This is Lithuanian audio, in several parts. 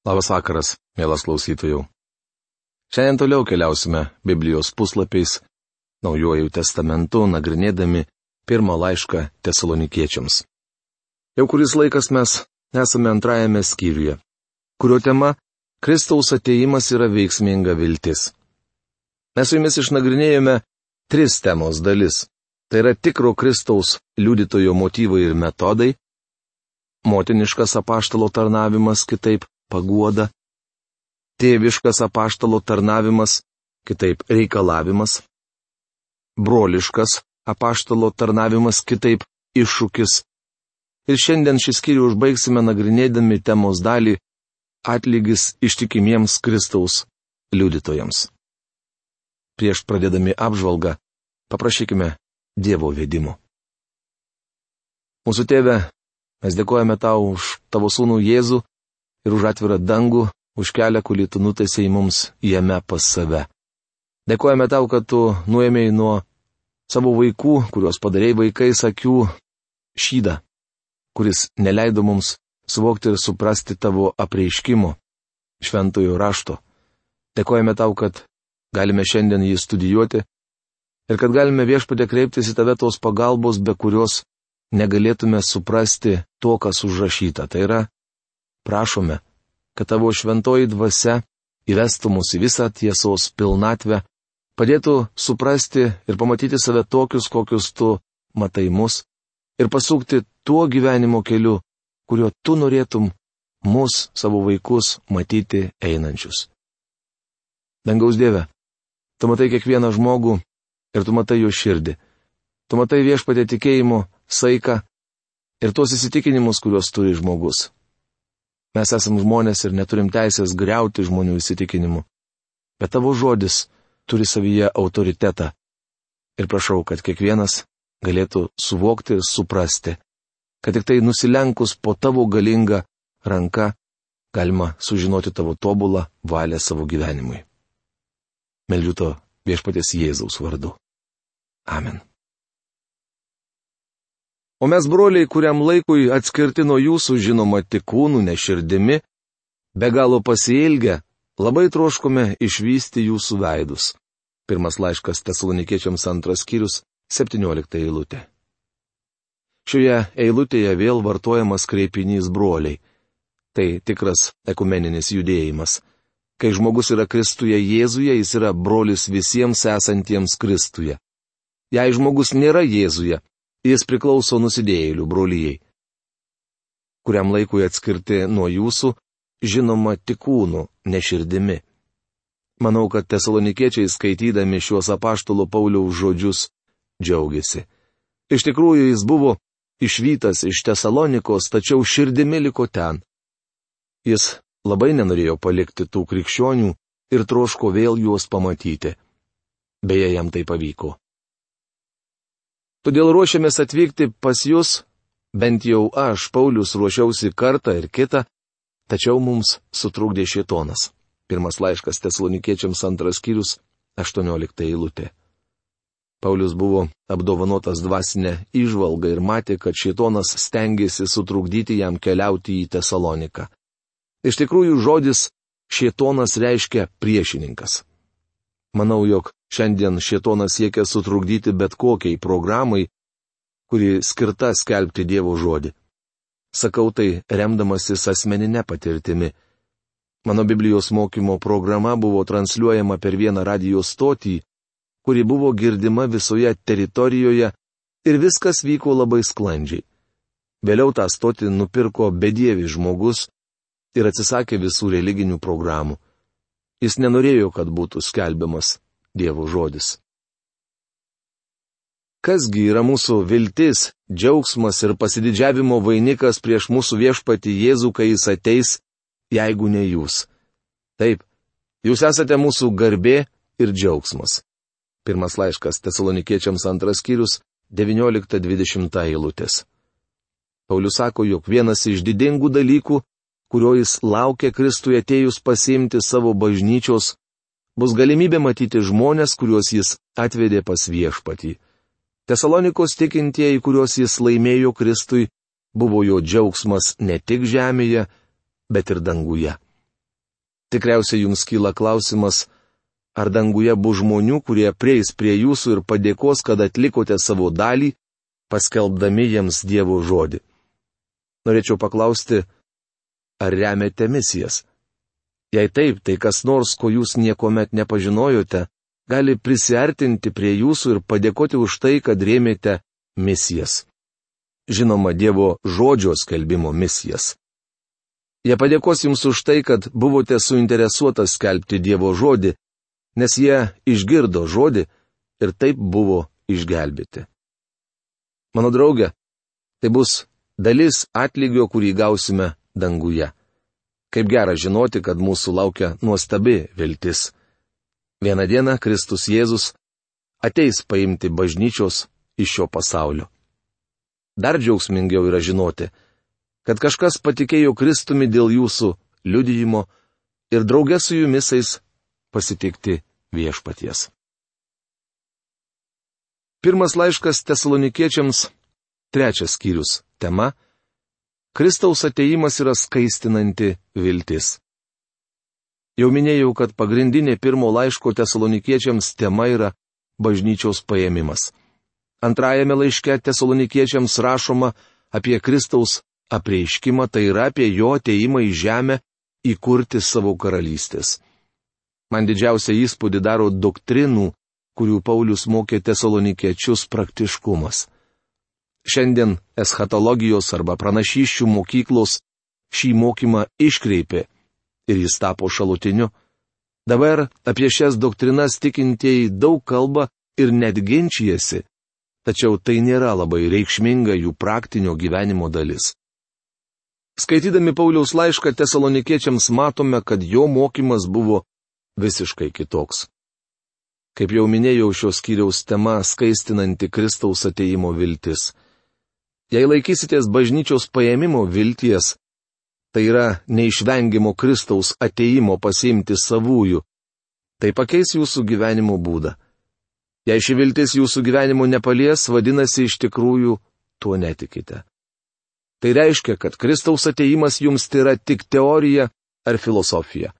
Labas vakaras, mielas klausytojų. Šiandien toliau keliausime Biblijos puslapiais, Naujojų testamentu, nagrinėdami pirmą laišką tesalonikiečiams. Jau kuris laikas mes esame antrajame skyriuje, kurio tema - Kristaus ateimas yra veiksminga viltis. Mes su jumis išnagrinėjome tris temos dalis. Tai yra tikro Kristaus liudytojo motyvai ir metodai, motiniškas apaštalo tarnavimas kitaip paguoda, tėviškas apaštalo tarnavimas, kitaip reikalavimas, broliškas apaštalo tarnavimas, kitaip iššūkis. Ir šiandien šį skyrių užbaigsime nagrinėdami temos dalį atlygis ištikimiems Kristaus liudytojams. Prieš pradėdami apžvalgą, paprašykime Dievo vedimo. Mūsų tėve, mes dėkojame tau už tavo sūnų Jėzų, ir už atvirą dangų, už kelią, kurį tu nutaisėjai mums jame pas save. Dėkojame tau, kad tu nuėmėjai nuo savo vaikų, kuriuos padarėjai vaikais akių, šydą, kuris neleido mums suvokti ir suprasti tavo apreiškimo, šventojo rašto. Dėkojame tau, kad galime šiandien jį studijuoti ir kad galime viešpatė kreiptis į tave tos pagalbos, be kurios negalėtume suprasti to, kas užrašyta. Tai yra prašome, kad tavo šventoji dvasia įvestų mus į visą tiesos pilnatvę, padėtų suprasti ir pamatyti save tokius, kokius tu matai mus, ir pasukti tuo gyvenimo keliu, kuriuo tu norėtum mus, savo vaikus, matyti einančius. Dangaus Dieve, tu matai kiekvieną žmogų ir tu matai jo širdį. Tu matai viešpatė tikėjimo saiką ir tuos įsitikinimus, kuriuos turi žmogus. Mes esam žmonės ir neturim teisės greuti žmonių įsitikinimu. Bet tavo žodis turi savyje autoritetą. Ir prašau, kad kiekvienas galėtų suvokti ir suprasti, kad tik tai nusilenkus po tavo galingą ranką galima sužinoti tavo tobulą valią savo gyvenimui. Meldžiu to viešpatės Jėzaus vardu. Amen. O mes, broliai, kuriam laikui atskirti nuo jūsų žinoma tik kūnų neširdimi, be galo pasiilgę, labai troškome išvysti jūsų veidus. Pirmas laiškas tesalonikiečiams antras skyrius, 17 eilutė. Šioje eilutėje vėl vartojamas kreipinys broliai. Tai tikras ekumeninis judėjimas. Kai žmogus yra Kristuje Jėzuje, jis yra brolis visiems esantiems Kristuje. Jei žmogus nėra Jėzuje, Jis priklauso nusidėjėlių brolyjei. Kuriam laikui atskirti nuo jūsų, žinoma, tik kūnų, neširdimi. Manau, kad tesalonikiečiai skaitydami šiuos apaštalo Pauliaus žodžius džiaugiasi. Iš tikrųjų, jis buvo išvytas iš Tesalonikos, tačiau širdimi liko ten. Jis labai nenorėjo palikti tų krikščionių ir troško vėl juos pamatyti. Beje, jam tai pavyko. Todėl ruošiamės atvykti pas jūs, bent jau aš, Paulius, ruošiausi kartą ir kitą, tačiau mums sutrukdė šitonas. Pirmas laiškas tesalonikiečiams antras skyrius, 18 eilutė. Paulius buvo apdovanotas dvasinę išvalgą ir matė, kad šitonas stengiasi sutrukdyti jam keliauti į Tesaloniką. Iš tikrųjų, žodis šitonas reiškia priešininkas. Manau, jog šiandien šietonas siekia sutrukdyti bet kokiai programai, kuri skirta skelbti Dievo žodį. Sakau tai remdamasis asmeninė patirtimi. Mano Biblijos mokymo programa buvo transliuojama per vieną radijos stotį, kuri buvo girdima visoje teritorijoje ir viskas vyko labai sklandžiai. Vėliau tą stotį nupirko bedievis žmogus ir atsisakė visų religinių programų. Jis nenorėjo, kad būtų skelbiamas Dievo žodis. Kasgi yra mūsų viltis, džiaugsmas ir pasididžiavimo vainikas prieš mūsų viešpati Jėzų, kai jis ateis, jeigu ne jūs? Taip, jūs esate mūsų garbė ir džiaugsmas. Pirmas laiškas tesalonikiečiams antras skyrius 19-20 eilutės. Paulius sako, jog vienas iš didingų dalykų, kurio jis laukia Kristui atėjus pasimti savo bažnyčios, bus galimybė matyti žmonės, kuriuos jis atvedė pas viešpatį. Tesalonikos tikintieji, kuriuos jis laimėjo Kristui, buvo jo džiaugsmas ne tik žemėje, bet ir danguje. Tikriausiai jums kyla klausimas, ar danguje bus žmonių, kurie prieis prie jūsų ir padėkos, kad atlikote savo dalį, paskelbdami jiems Dievo žodį. Norėčiau paklausti, ar remiate misijas? Jei taip, tai kas nors, ko jūs niekuomet nepažinojote, gali prisartinti prie jūsų ir padėkoti už tai, kad rėmėte misijas. Žinoma, Dievo žodžio skelbimo misijas. Jie padėkos jums už tai, kad buvote suinteresuotas skelbti Dievo žodį, nes jie išgirdo žodį ir taip buvo išgelbėti. Mano draugė, tai bus dalis atlygio, kurį gausime danguje. Kaip gera žinoti, kad mūsų laukia nuostabi viltis. Vieną dieną Kristus Jėzus ateis paimti bažnyčios iš šio pasaulio. Dar džiaugsmingiau yra žinoti, kad kažkas patikėjo Kristumi dėl jūsų liudijimo ir draugė su jumisais pasitikti viešpaties. Pirmas laiškas tesalonikiečiams, trečias skyrius - tema - Kristaus ateimas yra skaistinanti viltis. Jau minėjau, kad pagrindinė pirmo laiško tesalonikiečiams tema yra bažnyčios paėmimas. Antrajame laiške tesalonikiečiams rašoma apie Kristaus apreiškimą, tai yra apie jo ateimą į žemę įkurti savo karalystės. Man didžiausia įspūdį daro doktrinų, kurių Paulius mokė tesalonikiečius praktiškumas. Šiandien eschatologijos arba pranašyščių mokyklos šį mokymą iškreipė ir jis tapo šalutiniu. Dabar apie šias doktrinas tikintieji daug kalba ir net ginčijasi, tačiau tai nėra labai reikšminga jų praktinio gyvenimo dalis. Skaitydami Pauliaus laišką tesalonikiečiams matome, kad jo mokymas buvo visiškai kitoks. Kaip jau minėjau, šios skyriaus tema skaistinanti Kristaus ateimo viltis. Jei laikysitės bažnyčios paėmimo vilties, tai yra neišvengimo Kristaus ateimo pasiimti savųjų, tai pakeis jūsų gyvenimo būdą. Jei ši viltis jūsų gyvenimo nepalies, vadinasi iš tikrųjų tuo netikite. Tai reiškia, kad Kristaus ateimas jums tai yra tik teorija ar filosofija.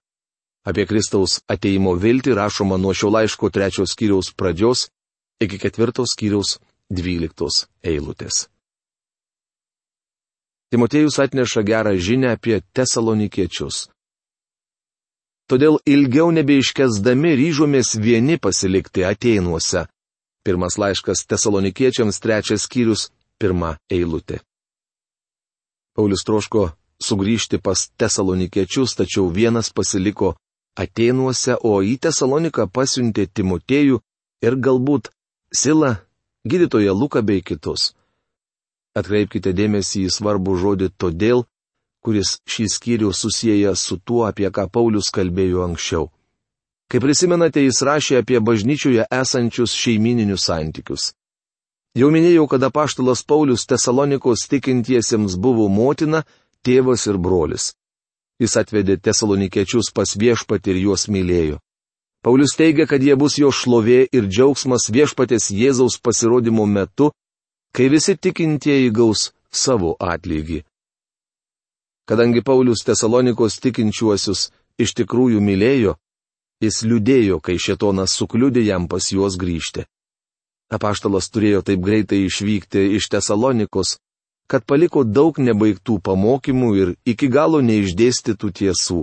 Apie Kristaus ateimo viltį rašoma nuo šio laiško trečios skyriaus pradžios iki ketvirtos skyriaus dvyliktos eilutės. Timotėjus atneša gerą žinę apie tesalonikiečius. Todėl ilgiau nebeiškesdami ryžomės vieni pasilikti Ateinuose. Pirmas laiškas tesalonikiečiams trečias skyrius, pirma eilutė. Paulius troško sugrįžti pas tesalonikiečius, tačiau vienas pasiliko Atenuose, o į Tesaloniką pasiuntė Timotėjų ir galbūt Sila, gydytoją Luką bei kitus. Atkreipkite dėmesį į svarbų žodį todėl, kuris šį skyrių susiję su tuo, apie ką Paulius kalbėjo anksčiau. Kaip prisimenate, jis rašė apie bažnyčioje esančius šeimininius santykius. Jau minėjau, kad apaštalas Paulius Tesalonikos tikintiesiems buvo motina, tėvas ir brolis. Jis atvedė tesalonikiečius pas viešpatį ir juos mylėjo. Paulius teigia, kad jie bus jo šlovė ir džiaugsmas viešpatės Jėzaus pasirodymo metu, kai visi tikintieji gaus savo atlygį. Kadangi Paulius Tesalonikos tikinčiuosius iš tikrųjų mylėjo, jis liūdėjo, kai šetonas sukliudė jam pas juos grįžti. Apaštalas turėjo taip greitai išvykti iš Tesalonikos, kad paliko daug nebaigtų pamokymų ir iki galo neišdėstytų tiesų.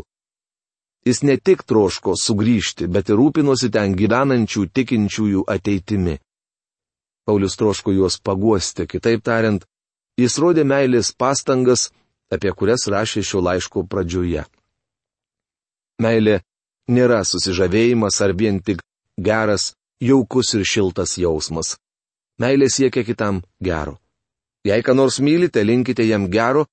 Jis ne tik troško sugrįžti, bet ir rūpinosi ten gyvenančių tikinčiųjų ateitimi. Paulius troško juos paguosti, kitaip tariant, jis rodė meilės pastangas, apie kurias rašė šio laiško pradžioje. Meilė nėra susižavėjimas ar vien tik geras jaukus ir šiltas jausmas. Meilė siekia kitam gero. Jei ką nors mylite, linkite jam gero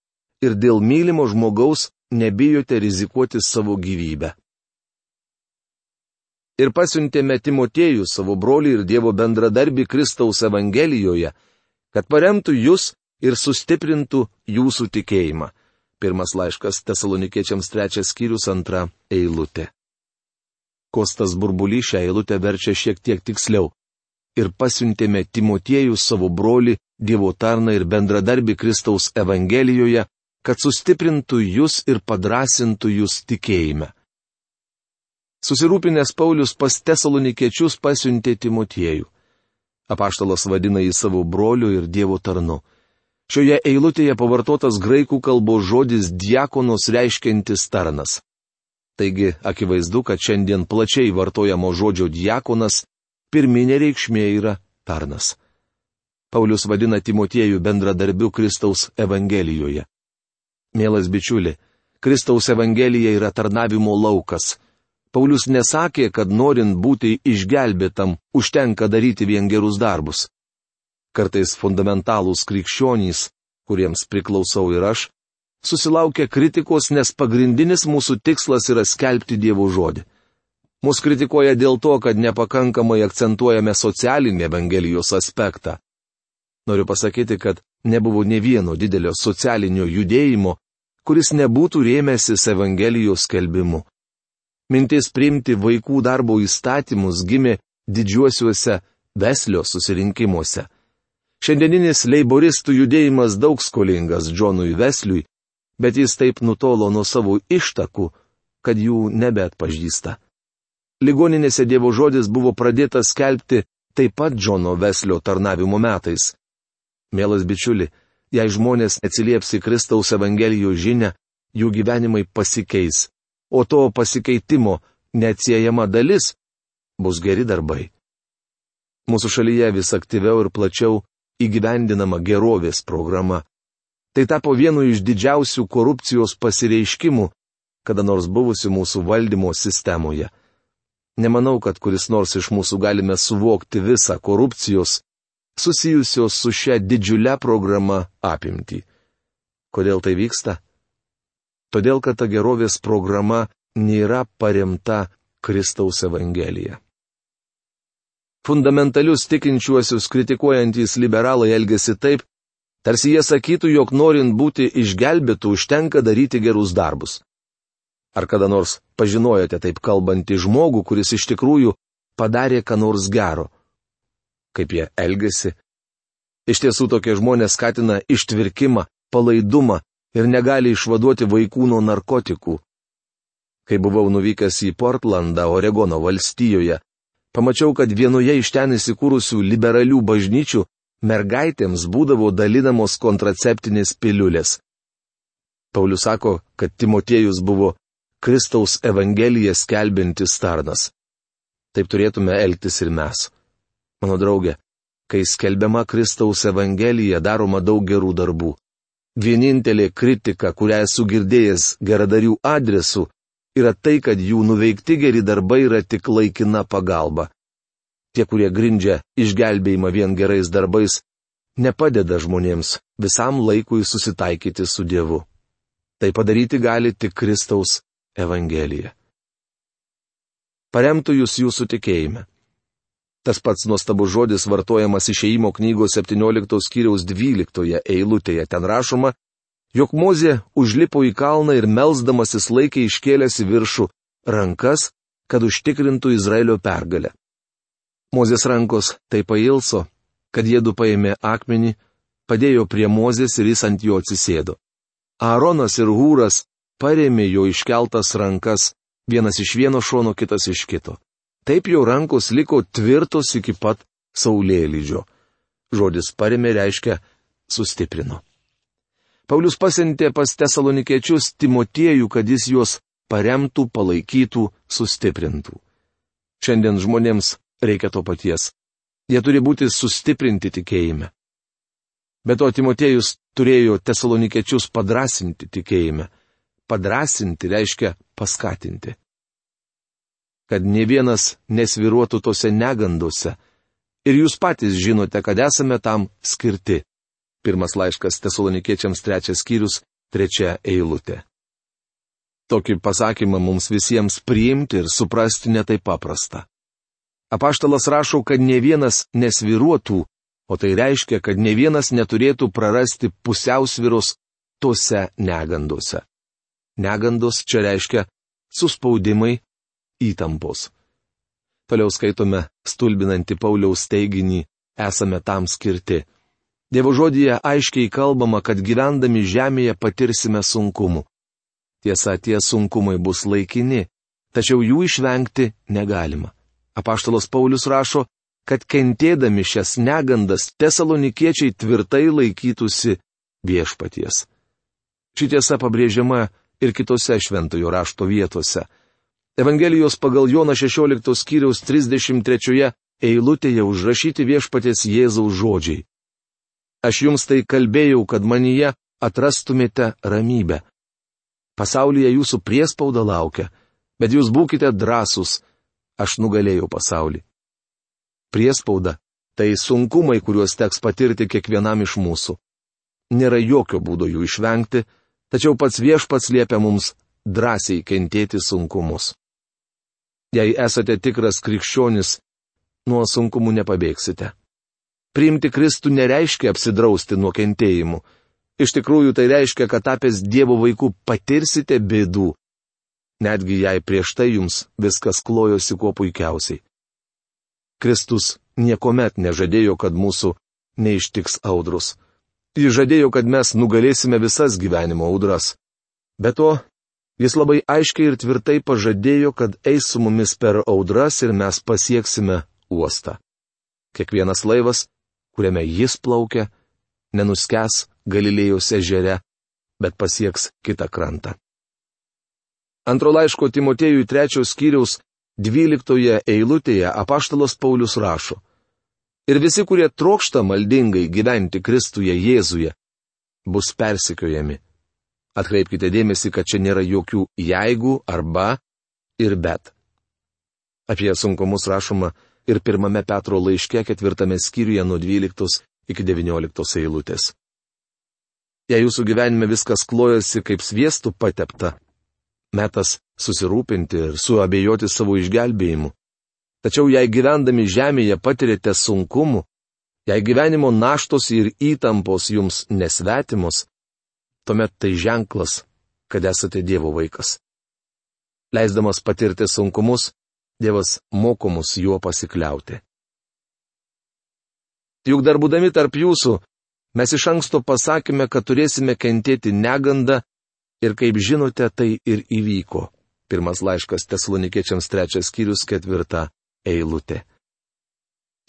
ir dėl mylimo žmogaus nebijote rizikuoti savo gyvybę. Ir pasiuntėme Timotėjų savo brolį ir Dievo bendradarbį Kristaus Evangelijoje, kad paremtų jūs ir sustiprintų jūsų tikėjimą. Pirmas laiškas Tesalonikiečiams trečias skyrius antra eilutė. Kostas Burbulį šią eilutę verčia šiek tiek tiksliau. Ir pasiuntėme Timotiejų savo broli, Dievo tarną ir bendradarbį Kristaus Evangelijoje, kad sustiprintų jūs ir padrasintų jūs tikėjime. Susirūpinęs Paulius pas tesalonikiečius pasiuntė Timotiejų. Apaštalas vadina jį savo broliu ir Dievo tarnu. Šioje eilutėje pavartotas graikų kalbos žodis diakonos reiškiantis tarnas. Taigi akivaizdu, kad šiandien plačiai vartojamo žodžio diakonas pirminė reikšmė yra tarnas. Paulius vadina Timotiejų bendradarbiu Kristaus Evangelijoje. Mielas bičiuli, Kristaus Evangelija yra tarnavimo laukas. Paulius nesakė, kad norint būti išgelbėtam, užtenka daryti vien gerus darbus. Kartais fundamentalūs krikščionys, kuriems priklausau ir aš, susilaukia kritikos, nes pagrindinis mūsų tikslas yra skelbti Dievo žodį. Mūsų kritikuoja dėl to, kad nepakankamai akcentuojame socialinį Evangelijos aspektą. Noriu pasakyti, kad nebuvo ne vieno didelio socialinio judėjimo, kuris nebūtų rėmęsis Evangelijos skelbimu. Mintis priimti vaikų darbo įstatymus gimė didžiuosiuose Veslio susirinkimuose. Šiandieninis leiboristų judėjimas daug skolingas Džonui Vesliui, bet jis taip nutolo nuo savo ištakų, kad jų nebeatpažįsta. Ligoninėse Dievo žodis buvo pradėtas skelbti taip pat Džono Veslio tarnavimo metais. Mielas bičiuli, Jei žmonės atsilieps į Kristaus Evangelijos žinę, jų gyvenimai pasikeis, o to pasikeitimo neatsiejama dalis bus geri darbai. Mūsų šalyje vis aktyviau ir plačiau įgyvendinama gerovės programa. Tai tapo vienu iš didžiausių korupcijos pasireiškimų, kada nors buvusių mūsų valdymo sistemoje. Nemanau, kad kuris nors iš mūsų galime suvokti visą korupcijos susijusios su šia didžiulė programa apimti. Kodėl tai vyksta? Todėl, kad ta gerovės programa nėra paremta Kristaus Evangelija. Fundamentalius tikinčiuosius kritikuojantys liberalai elgesi taip, tarsi jie sakytų, jog norint būti išgelbėtų užtenka daryti gerus darbus. Ar kada nors pažinojote taip kalbantį žmogų, kuris iš tikrųjų padarė ką nors gero? kaip jie elgesi. Iš tiesų tokie žmonės skatina ištvirkimą, palaidumą ir negali išvaduoti vaikų nuo narkotikų. Kai buvau nuvykęs į Portlandą, Oregono valstijoje, pamačiau, kad vienoje iš ten įsikūrusių liberalių bažnyčių mergaitėms būdavo dalinamos kontraceptinės piliulės. Paulius sako, kad Timotiejus buvo Kristaus Evangeliją skelbintis tarnas. Taip turėtume elgtis ir mes. Mano draugė, kai skelbiama Kristaus Evangelija, daroma daug gerų darbų. Vienintelė kritika, kurią esu girdėjęs geradarių adresu, yra tai, kad jų nuveikti geri darbai yra tik laikina pagalba. Tie, kurie grindžia išgelbėjimą vien gerais darbais, nepadeda žmonėms visam laikui susitaikyti su Dievu. Tai padaryti gali tik Kristaus Evangelija. Paremtų jūs jūsų tikėjime. Tas pats nuostabus žodis vartojamas išeimo knygos 17 skyriaus 12 eilutėje. Ten rašoma, jog Mozė užlipo į kalną ir melzdamasis laikė iškėlęs į viršų rankas, kad užtikrintų Izraelio pergalę. Mozės rankos tai pailso, kad jėdu paėmė akmenį, padėjo prie Mozės ir jis ant jo atsisėdo. Aaronas ir Hūras paremė jo iškeltas rankas, vienas iš vieno šono, kitas iš kito. Taip jo rankos liko tvirtos iki pat saulėlydžio. Žodis paremė reiškia sustiprino. Paulius pasintė pas tesalonikiečius Timotiejų, kad jis juos paremtų, palaikytų, sustiprintų. Šiandien žmonėms reikia to paties. Jie turi būti sustiprinti tikėjime. Bet to Timotiejus turėjo tesalonikiečius padrasinti tikėjime. Padrasinti reiškia paskatinti kad ne vienas nesviruotų tose negandose. Ir jūs patys žinote, kad esame tam skirti. Pirmas laiškas tesalonikiečiams trečias skyrius, trečia eilutė. Tokį pasakymą mums visiems priimti ir suprasti netai paprasta. Apaštalas rašo, kad ne vienas nesviruotų, o tai reiškia, kad ne vienas neturėtų prarasti pusiausviros tose negandose. Negandos čia reiškia suspaudimai, įtampos. Toliau skaitome stulbinantį Pauliaus teiginį, esame tam skirti. Dievo žodėje aiškiai kalbama, kad gyvendami žemėje patirsime sunkumų. Tiesa, tie sunkumai bus laikini, tačiau jų išvengti negalima. Apaštalos Paulius rašo, kad kentėdami šias negandas tesalonikiečiai tvirtai laikytųsi viešpaties. Ši tiesa pabrėžiama ir kitose šventojo rašto vietose. Evangelijos pagal Joną 16 skyriaus 33 eilutėje užrašyti viešpatės Jėzaus žodžiai. Aš jums tai kalbėjau, kad manyje atrastumėte ramybę. Pasaulyje jūsų priespauda laukia, bet jūs būkite drąsūs, aš nugalėjau pasaulį. Priespauda - tai sunkumai, kuriuos teks patirti kiekvienam iš mūsų. Nėra jokio būdo jų išvengti, tačiau pats viešpats liepia mums drąsiai kentėti sunkumus. Jei esate tikras krikščionis, nuo sunkumų nepabėgsite. Priimti Kristų nereiškia apsidrausti nuo kentėjimų. Iš tikrųjų tai reiškia, kad tapęs Dievo vaikų patirsite bėdų. Netgi jei prieš tai jums viskas klojosi kuo puikiausiai. Kristus niekuomet nežadėjo, kad mūsų neištiks audrus. Jis žadėjo, kad mes nugalėsime visas gyvenimo audras. Be to, jis labai aiškiai ir tvirtai pažadėjo, kad eis su mumis per audras ir mes pasieksime uostą. Kiekvienas laivas, kuriame jis plaukia, nenuskes Galilėjos ežere, bet pasieks kitą krantą. Antro laiško Timotėjui trečios skyriaus dvyliktoje eilutėje apaštalas Paulius rašo. Ir visi, kurie trokšta maldingai gyventi Kristuje Jėzuje, bus persikiojami. Atkreipkite dėmesį, kad čia nėra jokių jeigu arba ir bet. Apie sunkumus rašoma ir pirmame Petro laiške ketvirtame skyriuje nuo 12 iki 19 eilutės. Jei jūsų gyvenime viskas klojasi kaip sviestų patepta, metas susirūpinti ir suabejoti savo išgelbėjimu. Tačiau jei gyvendami žemėje patirėte sunkumų, jei gyvenimo naštos ir įtampos jums nesvetimos, tuomet tai ženklas, kad esate Dievo vaikas. Leisdamas patirti sunkumus, Dievas mokomus juo pasikliauti. Juk dar būdami tarp jūsų, Mes iš anksto pasakėme, kad turėsime kentėti negandą ir kaip žinote, tai ir įvyko. Pirmas laiškas Tesalonikiečiams trečias skyrius ketvirta eilutė.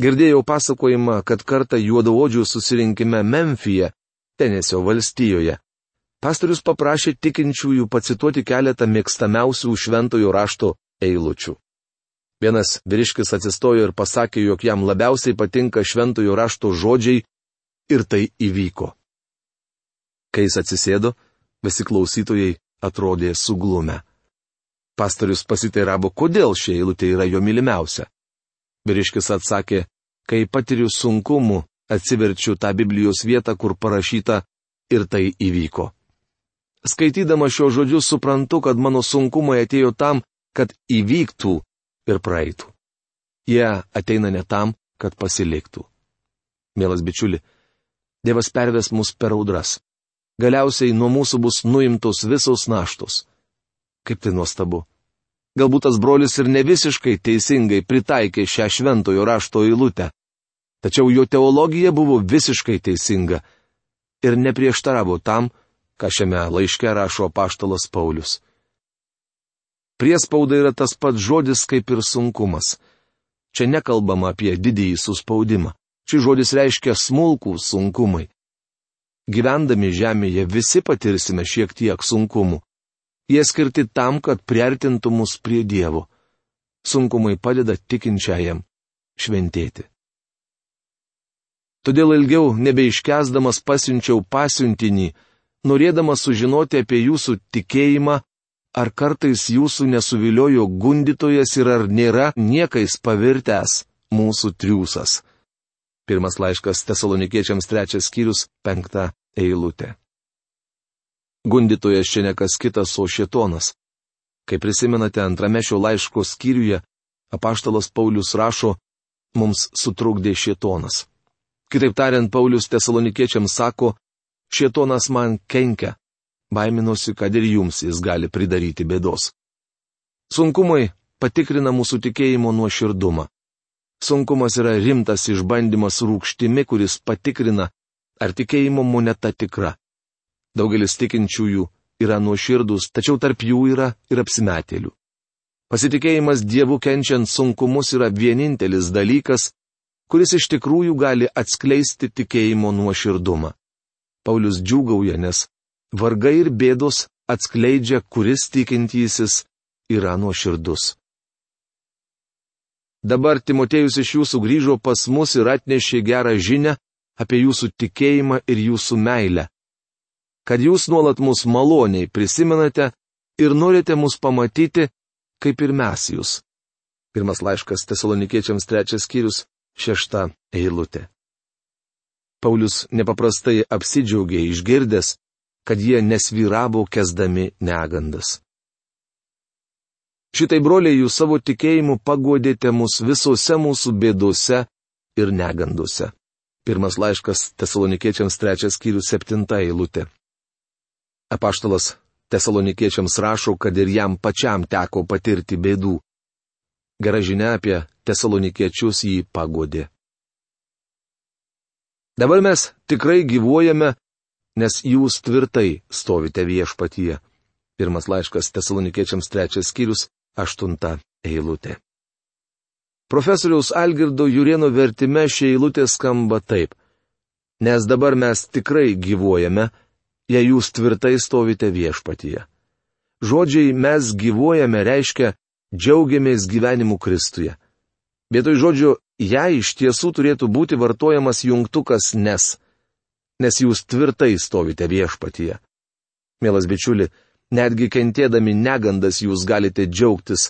Girdėjau pasakojimą, kad kartą juodaodžių susirinkime Memfyje, Tenesio valstijoje. Pastorius paprašė tikinčiųjų pacituoti keletą mėgstamiausių šventojo rašto eilučių. Vienas vyriškis atsistojo ir pasakė, jog jam labiausiai patinka šventojo rašto žodžiai Ir tai įvyko. Kai jis atsisėdo, visi klausytojai atrodė suglumę. Pastorius pasiteiravo, kodėl ši eilutė yra jo mylimiausia. Vyriškis atsakė, kai patiriu sunkumų, atsiverčiu tą Biblijos vietą, kur parašyta ir tai įvyko. Skaitydama šio žodžiu suprantu, kad mano sunkumai atėjo tam, kad įvyktų ir praeitų. Jie ateina ne tam, kad pasiliktų. Mielas bičiuli, Dievas perves mus per audras. Galiausiai nuo mūsų bus nuimtos visos naštos. Kaip tai nuostabu. Galbūt tas brolis ir ne visiškai teisingai pritaikė šią šventojo rašto eilutę. Tačiau jo teologija buvo visiškai teisinga ir neprieštaravo tam, ką šiame laiške rašo paštalas Paulius. Priespauda yra tas pats žodis kaip ir sunkumas. Čia nekalbama apie didįjį suspaudimą. Šis žodis reiškia smulkų sunkumai. Gyvendami žemėje visi patirsime šiek tiek sunkumų. Jie skirti tam, kad priartintų mus prie Dievo. Sunkumai padeda tikinčiajam šventėti. Todėl ilgiau nebeiškesdamas pasiunčiau pasiuntinį, norėdamas sužinoti apie jūsų tikėjimą, ar kartais jūsų nesuviliojo gundytojas ir ar nėra niekais pavirtęs mūsų triūsas. Pirmas laiškas tesalonikiečiams trečias skyrius penkta eilutė. Gundytojas čia nekas kitas, o šitonas. Kaip prisimenate antrame šio laiško skyriuje, apaštalas Paulius rašo, mums sutrukdė šitonas. Kitaip tariant, Paulius tesalonikiečiams sako, šitonas man kenkia, baiminosi, kad ir jums jis gali pridaryti bėdos. Sunkumai patikrina mūsų tikėjimo nuoširdumą. Sunkumas yra rimtas išbandymas rūkštimi, kuris patikrina, ar tikėjimo moneta tikra. Daugelis tikinčiųjų yra nuoširdus, tačiau tarp jų yra ir apsimetėlių. Pasitikėjimas Dievu kenčiant sunkumus yra vienintelis dalykas, kuris iš tikrųjų gali atskleisti tikėjimo nuoširdumą. Paulius džiūgauja, nes vargai ir bėdos atskleidžia, kuris tikintysis yra nuoširdus. Dabar Timotėjus iš jūsų grįžo pas mus ir atnešė gerą žinę apie jūsų tikėjimą ir jūsų meilę. Kad jūs nuolat mus maloniai prisimenate ir norite mus pamatyti, kaip ir mes jūs. Pirmas laiškas tesalonikiečiams trečias skyrius, šešta eilutė. Paulius nepaprastai apsidžiaugė išgirdęs, kad jie nesvyravo kesdami negandas. Šitai broliai jūs savo tikėjimu pagodėte mus visose mūsų bėdose ir neganduose. Pirmas laiškas tesalonikiečiams trečias skyrius septinta eilutė. Apaštalas tesalonikiečiams rašo, kad ir jam pačiam teko patirti bėdų. Gera žinia apie tesalonikiečius jį pagodė. Dabar mes tikrai gyvuojame, nes jūs tvirtai stovite viešpatyje. Pirmas laiškas tesalonikiečiams trečias skyrius aštunta eilutė. Profesoriaus Algirdo Jurieno vertime šia eilutė skamba taip. Nes dabar mes tikrai gyvuojame, jei jūs tvirtai stovite viešpatyje. Žodžiai mes gyvuojame reiškia džiaugiamės gyvenimu Kristuje. Vietoj žodžio jei iš tiesų turėtų būti vartojamas jungtukas nes, nes jūs tvirtai stovite viešpatyje. Mielas bičiuli, Netgi kentėdami negandas jūs galite džiaugtis,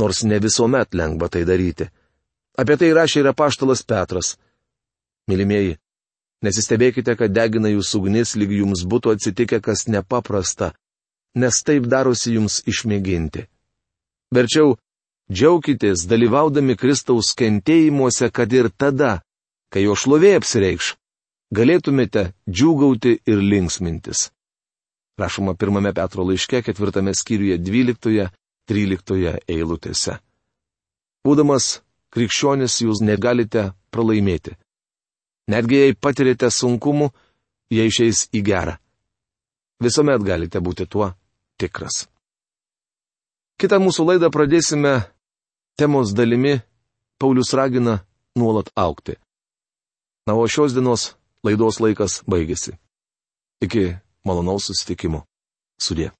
nors ne visuomet lengva tai daryti. Apie tai rašė ir apaštalas Petras. Mylimieji, nesistebėkite, kad degina jūsų ugnis, lyg jums būtų atsitikę kas nepaprasta, nes taip darosi jums išmėginti. Verčiau, džiaukitės dalyvaudami Kristaus kentėjimuose, kad ir tada, kai jo šlovė apsireikš, galėtumėte džiūgauti ir linksmintis rašoma pirmame Petro laiške, ketvirtame skyriuje 12-13 eilutėse. Būdamas krikščionis jūs negalite pralaimėti. Netgi jei patirėte sunkumų, jie išeis į gerą. Visuomet galite būti tuo tikras. Kitą mūsų laidą pradėsime temos dalimi Paulius ragina nuolat aukti. Na, o šios dienos laidos laikas baigėsi. Iki malonaus susitikimo. Sudė.